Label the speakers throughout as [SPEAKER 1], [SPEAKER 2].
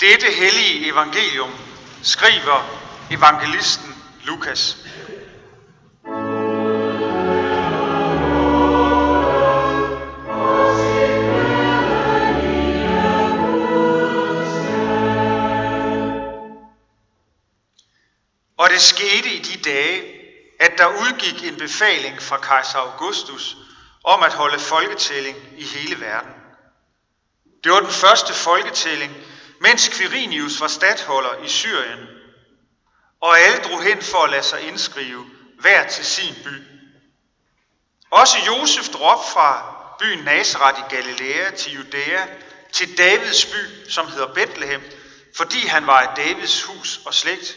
[SPEAKER 1] Dette hellige evangelium skriver evangelisten Lukas. Og det skete i de dage, at der udgik en befaling fra kejser Augustus om at holde folketælling i hele verden. Det var den første folketælling, mens Quirinius var stadholder i Syrien, og alle drog hen for at lade sig indskrive, hver til sin by. Også Josef drog op fra byen Nazareth i Galilea til Judæa, til Davids by, som hedder Bethlehem, fordi han var i Davids hus og slægt,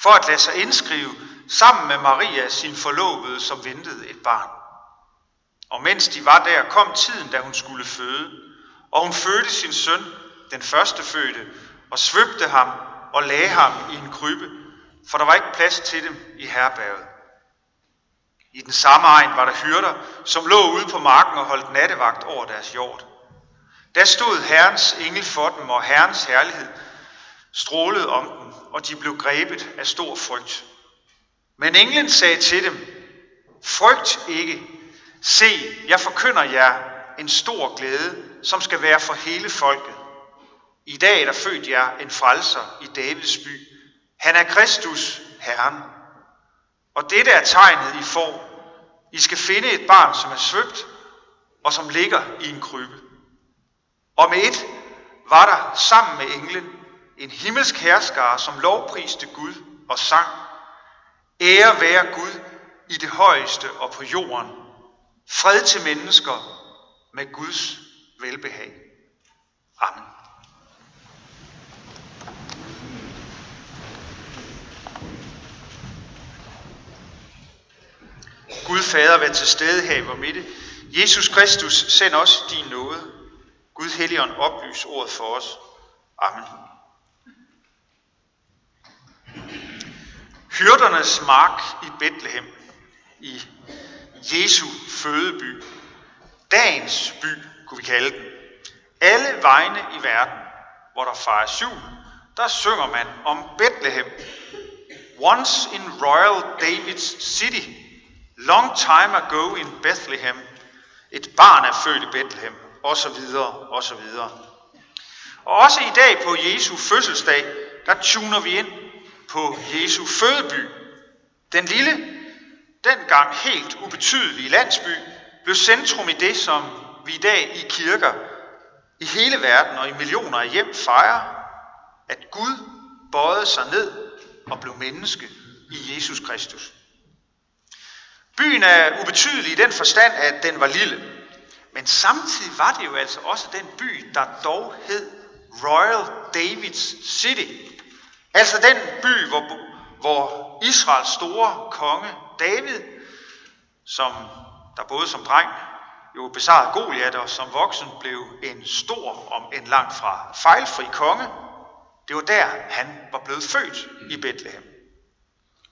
[SPEAKER 1] for at lade sig indskrive sammen med Maria, sin forlovede, som ventede et barn. Og mens de var der, kom tiden, da hun skulle føde, og hun fødte sin søn, den første fødte, og svøbte ham og lagde ham i en krybbe, for der var ikke plads til dem i herberget. I den samme egen var der hyrder, som lå ude på marken og holdt nattevagt over deres jord. Der stod Herrens engel for dem, og Herrens herlighed strålede om dem, og de blev grebet af stor frygt. Men englen sagde til dem, frygt ikke, se, jeg forkynder jer en stor glæde, som skal være for hele folket. I dag er der født jer en frelser i Davids by. Han er Kristus, Herren. Og dette er tegnet, I får. I skal finde et barn, som er svøbt, og som ligger i en krybbe. Og med et var der sammen med englen en himmelsk herskare, som lovpriste Gud og sang. Ære være Gud i det højeste og på jorden. Fred til mennesker med Guds velbehag. Amen. Gud Fader, vær til stede her i vor midte. Jesus Kristus, send os din nåde. Gud Helligånd, oplys ordet for os. Amen. Hyrdernes mark i Bethlehem, i Jesu fødeby. Dagens by, kunne vi kalde den. Alle vegne i verden, hvor der fejres jul, der synger man om Bethlehem. Once in Royal David's City, long time ago in Bethlehem. Et barn er født i Bethlehem, og så videre, og så videre. Og også i dag på Jesu fødselsdag, der tuner vi ind på Jesu fødeby. Den lille, dengang helt ubetydelige landsby, blev centrum i det, som vi i dag i kirker i hele verden og i millioner af hjem fejrer, at Gud bøjede sig ned og blev menneske i Jesus Kristus. Byen er ubetydelig i den forstand, at den var lille. Men samtidig var det jo altså også den by, der dog hed Royal David's City. Altså den by, hvor, hvor Israels store konge David, som der både som dreng jo besejrede Goliat og som voksen blev en stor, om en langt fra fejlfri konge, det var der, han var blevet født i Bethlehem.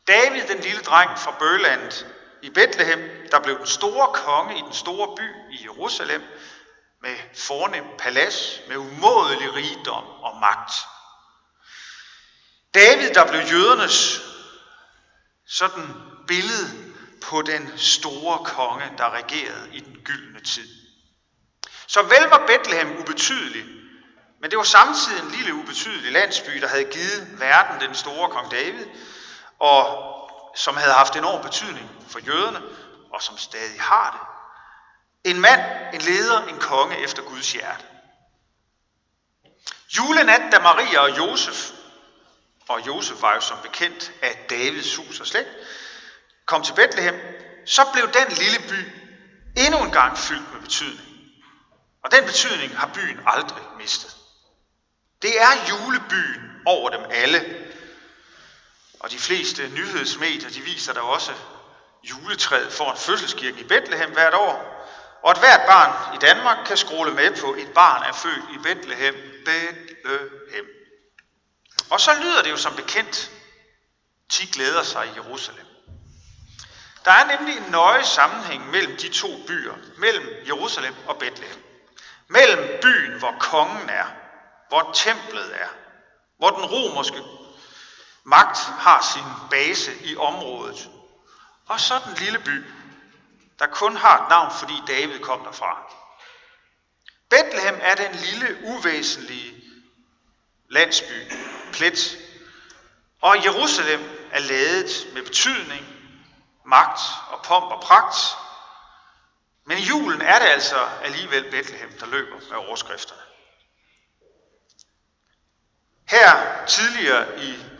[SPEAKER 1] David, den lille dreng fra Bølandet i Bethlehem, der blev den store konge i den store by i Jerusalem, med fornem palads, med umådelig rigdom og magt. David, der blev jødernes sådan billede på den store konge, der regerede i den gyldne tid. Så vel var Bethlehem ubetydelig, men det var samtidig en lille ubetydelig landsby, der havde givet verden den store kong David, og som havde haft enorm betydning for jøderne, og som stadig har det. En mand, en leder, en konge efter Guds hjerte. Julenat, da Maria og Josef, og Josef var jo som bekendt af Davids hus og slægt, kom til Bethlehem, så blev den lille by endnu en gang fyldt med betydning. Og den betydning har byen aldrig mistet. Det er julebyen over dem alle. Og de fleste nyhedsmedier, de viser der også juletræet foran fødselskirken i Bethlehem hvert år. Og at hvert barn i Danmark kan scrolle med på, et barn er født i Bethlehem. Bethlehem. Og så lyder det jo som bekendt, de glæder sig i Jerusalem. Der er nemlig en nøje sammenhæng mellem de to byer, mellem Jerusalem og Bethlehem. Mellem byen, hvor kongen er, hvor templet er, hvor den romerske magt har sin base i området. Og så den lille by, der kun har et navn, fordi David kom derfra. Bethlehem er den lille, uvæsentlige landsby, plet. Og Jerusalem er ladet med betydning, magt og pomp og pragt. Men i julen er det altså alligevel Bethlehem, der løber med overskrifterne. Her tidligere i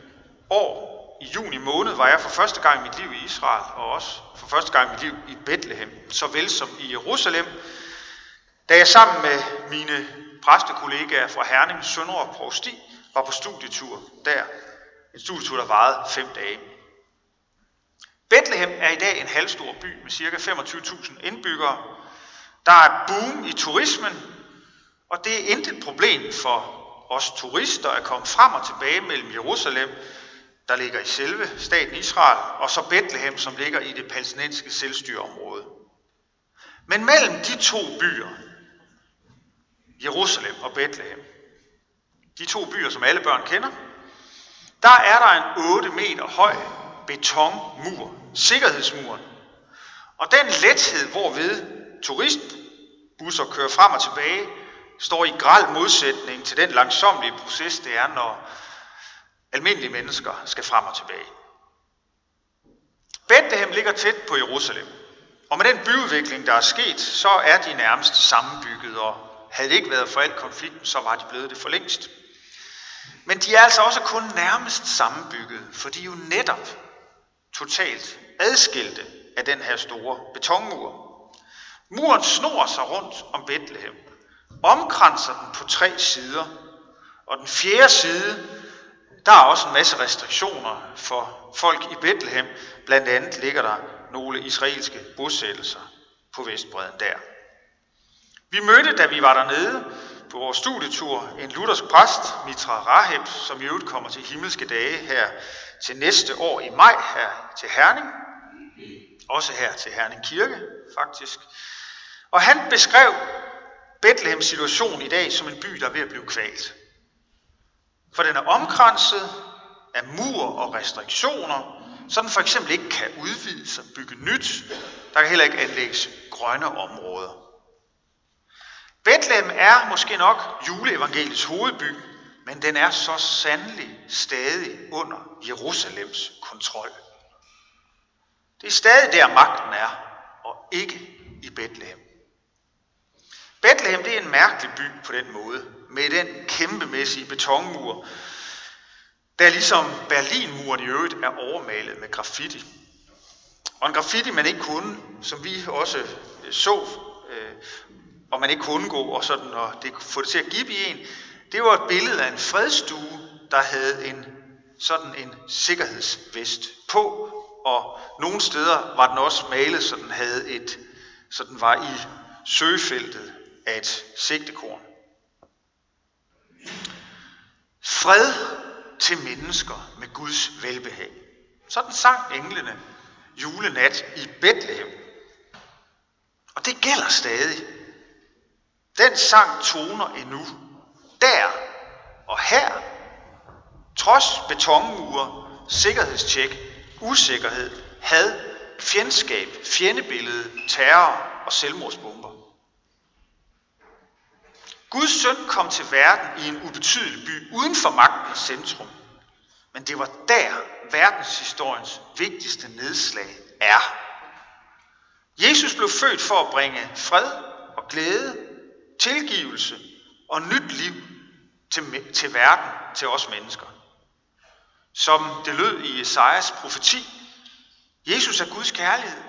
[SPEAKER 1] år, i juni måned, var jeg for første gang i mit liv i Israel, og også for første gang i mit liv i Bethlehem, såvel som i Jerusalem, da jeg sammen med mine præstekollegaer fra Herning, Sønderborg og Prosti var på studietur der. En studietur, der varede fem dage. Bethlehem er i dag en halvstor by med ca. 25.000 indbyggere. Der er boom i turismen, og det er intet problem for os turister at komme frem og tilbage mellem Jerusalem, der ligger i selve staten Israel, og så Bethlehem, som ligger i det palæstinensiske selvstyreområde. Men mellem de to byer, Jerusalem og Bethlehem, de to byer, som alle børn kender, der er der en 8 meter høj betonmur, sikkerhedsmuren. Og den lethed, hvorved turistbusser kører frem og tilbage, står i græl modsætning til den langsomlige proces, det er, når almindelige mennesker skal frem og tilbage. Bethlehem ligger tæt på Jerusalem, og med den byudvikling, der er sket, så er de nærmest sammenbygget, og havde det ikke været for alt konflikten, så var de blevet det for længst. Men de er altså også kun nærmest sammenbygget, for de er jo netop totalt adskilte af den her store betonmur. Muren snor sig rundt om Bethlehem, omkranser den på tre sider, og den fjerde side, der er også en masse restriktioner for folk i Bethlehem. Blandt andet ligger der nogle israelske bosættelser på Vestbredden der. Vi mødte, da vi var dernede på vores studietur, en luthersk præst, Mitra Raheb, som i øvrigt kommer til himmelske dage her til næste år i maj her til Herning. Også her til Herning Kirke, faktisk. Og han beskrev Bethlehems situation i dag som en by, der er ved at blive kvalt. For den er omkranset af mur og restriktioner, så den for eksempel ikke kan udvides og bygge nyt. Der kan heller ikke anlægges grønne områder. Bethlehem er måske nok juleevangeliets hovedby, men den er så sandelig stadig under Jerusalems kontrol. Det er stadig der magten er, og ikke i Bethlehem. Bethlehem det er en mærkelig by på den måde, med den kæmpemæssige betonmur, der ligesom Berlinmuren i øvrigt er overmalet med graffiti. Og en graffiti, man ikke kunne, som vi også øh, så, øh, og man ikke kunne undgå, og sådan, og det få det til at give i en, det var et billede af en fredstue, der havde en sådan en sikkerhedsvest på, og nogle steder var den også malet, så den havde et, så den var i søgefeltet af et sigtekorn. Fred til mennesker med Guds velbehag. Sådan sang englene julenat i Bethlehem. Og det gælder stadig. Den sang toner endnu. Der og her. Trods betonmure, sikkerhedstjek, usikkerhed, had, fjendskab, fjendebillede, terror og selvmordsbomber. Guds søn kom til verden i en ubetydelig by uden for magtens centrum. Men det var der verdenshistoriens vigtigste nedslag er. Jesus blev født for at bringe fred og glæde, tilgivelse og nyt liv til, til verden, til os mennesker. Som det lød i Esajas profeti, Jesus er Guds kærlighed.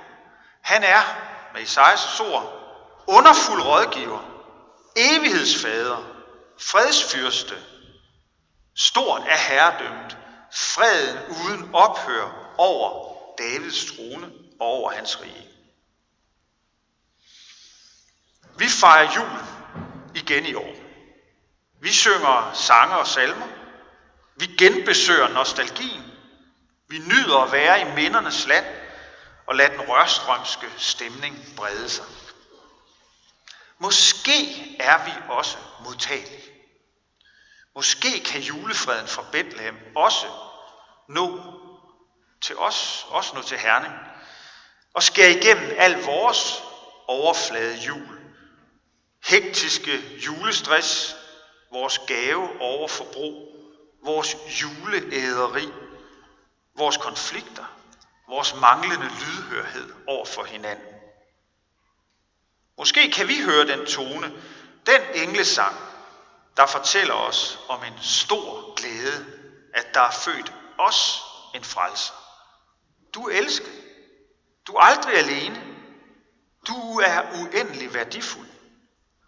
[SPEAKER 1] Han er, med Esajas ord, underfuld rådgiver, evighedsfader, fredsfyrste, stort er herredømmet, freden uden ophør over Davids trone og over hans rige. Vi fejrer jul igen i år. Vi synger sange og salmer. Vi genbesøger nostalgien. Vi nyder at være i mindernes land og lade den rørstrømske stemning brede sig. Måske er vi også modtagelige. Måske kan julefreden fra Bethlehem også nå til os, også nå til Herning, og skære igennem al vores overflade jul. Hektiske julestress, vores gave over forbrug, vores juleæderi, vores konflikter, vores manglende lydhørhed over for hinanden. Måske kan vi høre den tone, den englesang, der fortæller os om en stor glæde, at der er født os en frelser. Du er elsket. Du er aldrig alene. Du er uendelig værdifuld.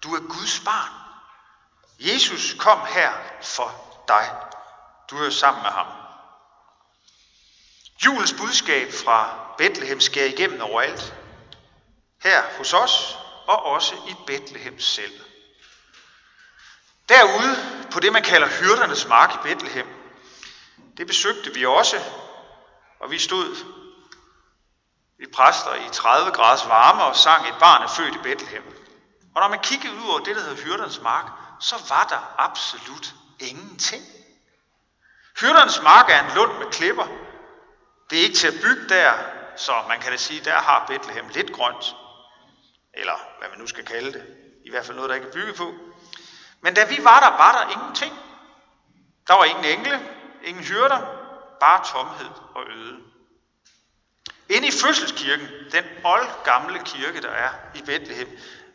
[SPEAKER 1] Du er Guds barn. Jesus kom her for dig. Du er sammen med ham. Julens budskab fra Bethlehem skærer igennem overalt. Her hos os og også i Bethlehem selv. Derude på det, man kalder hyrdernes mark i Bethlehem, det besøgte vi også, og vi stod, vi præster i 30 graders varme og sang et barn er født i Bethlehem. Og når man kiggede ud over det, der hedder hyrdernes mark, så var der absolut ingenting. Hyrdernes mark er en lund med klipper. Det er ikke til at bygge der, så man kan da sige, der har Bethlehem lidt grønt. Eller hvad man nu skal kalde det. I hvert fald noget, der ikke er bygget på. Men da vi var der, var der ingenting. Der var ingen engle, ingen hyrder, bare tomhed og øde. Inde i fødselskirken, den gamle kirke, der er i Bethlehem,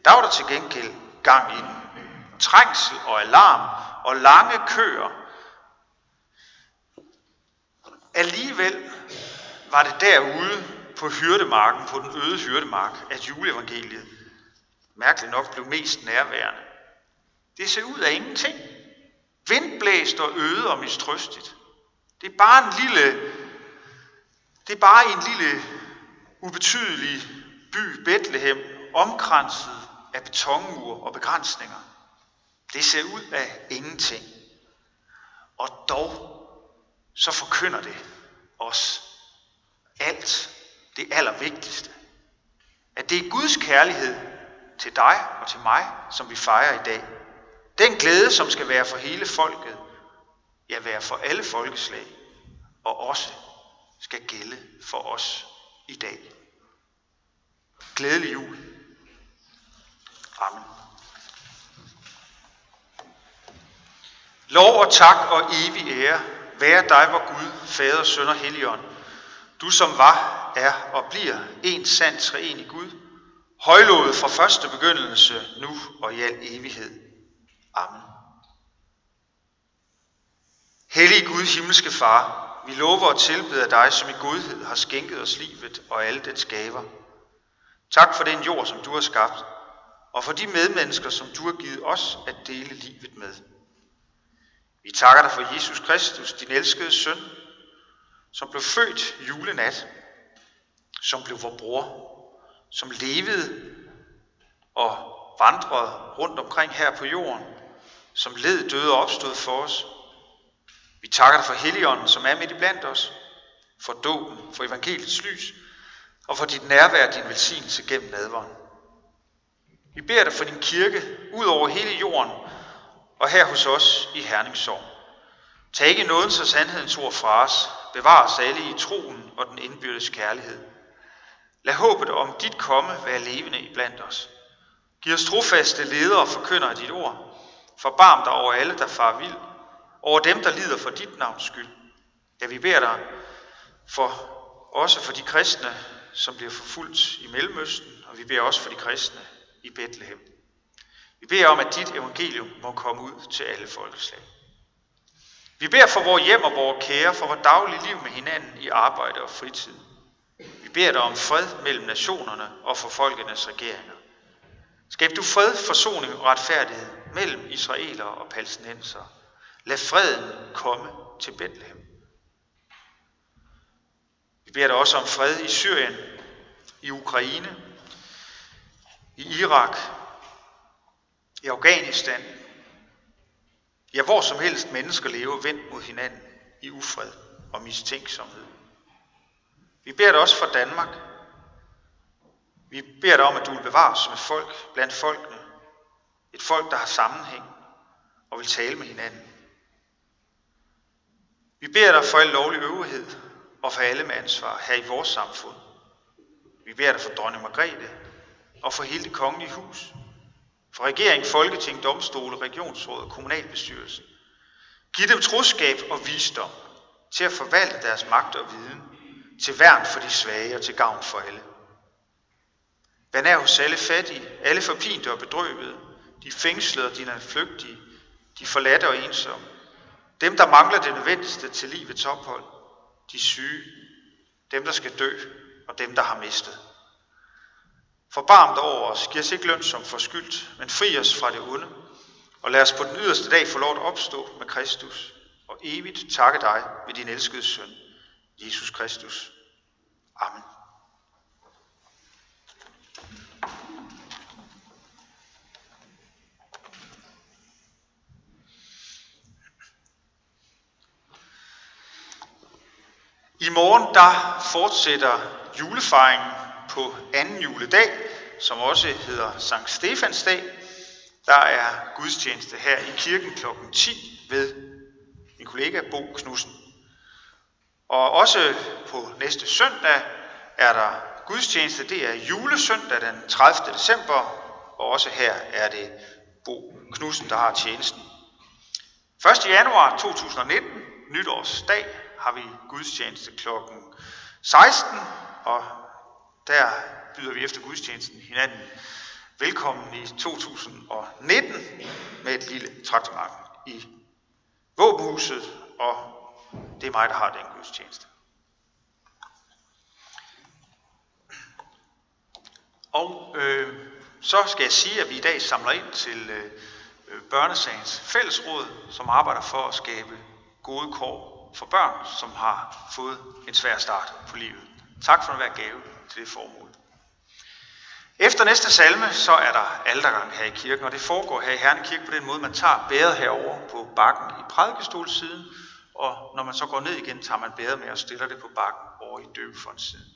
[SPEAKER 1] der var der til gengæld gang i den. Trængsel og alarm og lange køer. Alligevel var det derude på hyrdemarken, på den øde hyrdemark, at juleevangeliet mærkeligt nok blev mest nærværende. Det ser ud af ingenting. Vindblæst og øde og mistrøstigt. Det er bare en lille, det er bare en lille ubetydelig by, Bethlehem, omkranset af betonmur og begrænsninger. Det ser ud af ingenting. Og dog så forkynder det os alt det allervigtigste. At det er Guds kærlighed til dig og til mig, som vi fejrer i dag. Den glæde, som skal være for hele folket, ja, være for alle folkeslag, og også skal gælde for os i dag. Glædelig jul. Amen. Lov og tak og evig ære være dig, hvor Gud, Fader, Søn og Helligånd, du som var, er og bliver en sand treenig Gud, højlovet fra første begyndelse, nu og i al evighed. Amen. Hellig Gud, himmelske Far, vi lover og tilbeder dig, som i godhed har skænket os livet og alle dets gaver. Tak for den jord, som du har skabt, og for de medmennesker, som du har givet os at dele livet med. Vi takker dig for Jesus Kristus, din elskede søn, som blev født julenat, som blev vor bror, som levede og vandrede rundt omkring her på jorden, som led, døde og opstod for os. Vi takker dig for Helligånden, som er midt i blandt os, for dåben, for evangeliets lys, og for dit nærvær din velsignelse gennem nadveren. Vi beder dig for din kirke ud over hele jorden og her hos os i Herningssorg. Tag ikke nådens og sandhedens ord fra os bevare os alle i troen og den indbyrdes kærlighed. Lad håbet om dit komme være levende i blandt os. Giv os trofaste ledere og forkynder af dit ord. Forbarm dig over alle, der far vild. Over dem, der lider for dit navns skyld. Ja, vi beder dig for, også for de kristne, som bliver forfulgt i Mellemøsten, og vi beder også for de kristne i Bethlehem. Vi beder om, at dit evangelium må komme ud til alle folkeslag. Vi beder for vores hjem og vores kære, for vores daglige liv med hinanden i arbejde og fritid. Vi beder dig om fred mellem nationerne og for folkenes regeringer. Skab du fred, forsoning og retfærdighed mellem israelere og palæstinenser. Lad freden komme til Bethlehem. Vi beder dig også om fred i Syrien, i Ukraine, i Irak, i Afghanistan, ja hvor som helst mennesker lever vendt mod hinanden i ufred og mistænksomhed. Vi beder dig også for Danmark. Vi beder dig om, at du vil bevare os som et folk blandt folkene. Et folk, der har sammenhæng og vil tale med hinanden. Vi beder dig for al lovlig øvrighed og for alle med ansvar her i vores samfund. Vi beder dig for dronning Margrethe og for hele det kongelige hus, for regering, folketing, domstole, regionsråd og kommunalbestyrelse. Giv dem troskab og visdom til at forvalte deres magt og viden, til værn for de svage og til gavn for alle. Vær nær hos alle fattige, alle forpinte og bedrøvede, de fængslede og de flygtige, de forladte og ensomme, dem, der mangler det nødvendigste til livets ophold, de syge, dem, der skal dø, og dem, der har mistet. Forbarm dig over os, giv os ikke løn som forskyldt, men fri os fra det onde, og lad os på den yderste dag få lov at opstå med Kristus, og evigt takke dig ved din elskede søn, Jesus Kristus. Amen. I morgen der fortsætter julefejringen på anden juledag, som også hedder Sankt Stefans dag. Der er gudstjeneste her i kirken kl. 10 ved min kollega Bo Knudsen. Og også på næste søndag er der gudstjeneste. Det er julesøndag den 30. december, og også her er det Bo Knudsen, der har tjenesten. 1. januar 2019, nytårsdag, har vi gudstjeneste kl. 16, og der byder vi efter gudstjenesten hinanden velkommen i 2019 med et lille traktormarked i våbenhuset, og det er mig, der har den gudstjeneste. Og øh, så skal jeg sige, at vi i dag samler ind til øh, Børnesagens fællesråd, som arbejder for at skabe gode kår for børn, som har fået en svær start på livet. Tak for at være gave til det formål. Efter næste salme, så er der aldergang her i kirken, og det foregår her i Herne Kirke på den måde, man tager bæret herover på bakken i prædikestolsiden, og når man så går ned igen, tager man bæret med og stiller det på bakken over i døbefondssiden.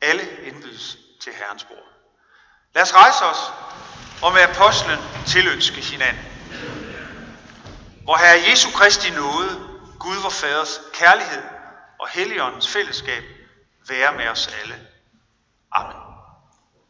[SPEAKER 1] Alle indbydes til Herrens bord. Lad os rejse os og med apostlen tilønske hinanden. Hvor Herre Jesu Kristi nåde, Gud vor Faders kærlighed og Helligåndens fællesskab være med os alle. Amen.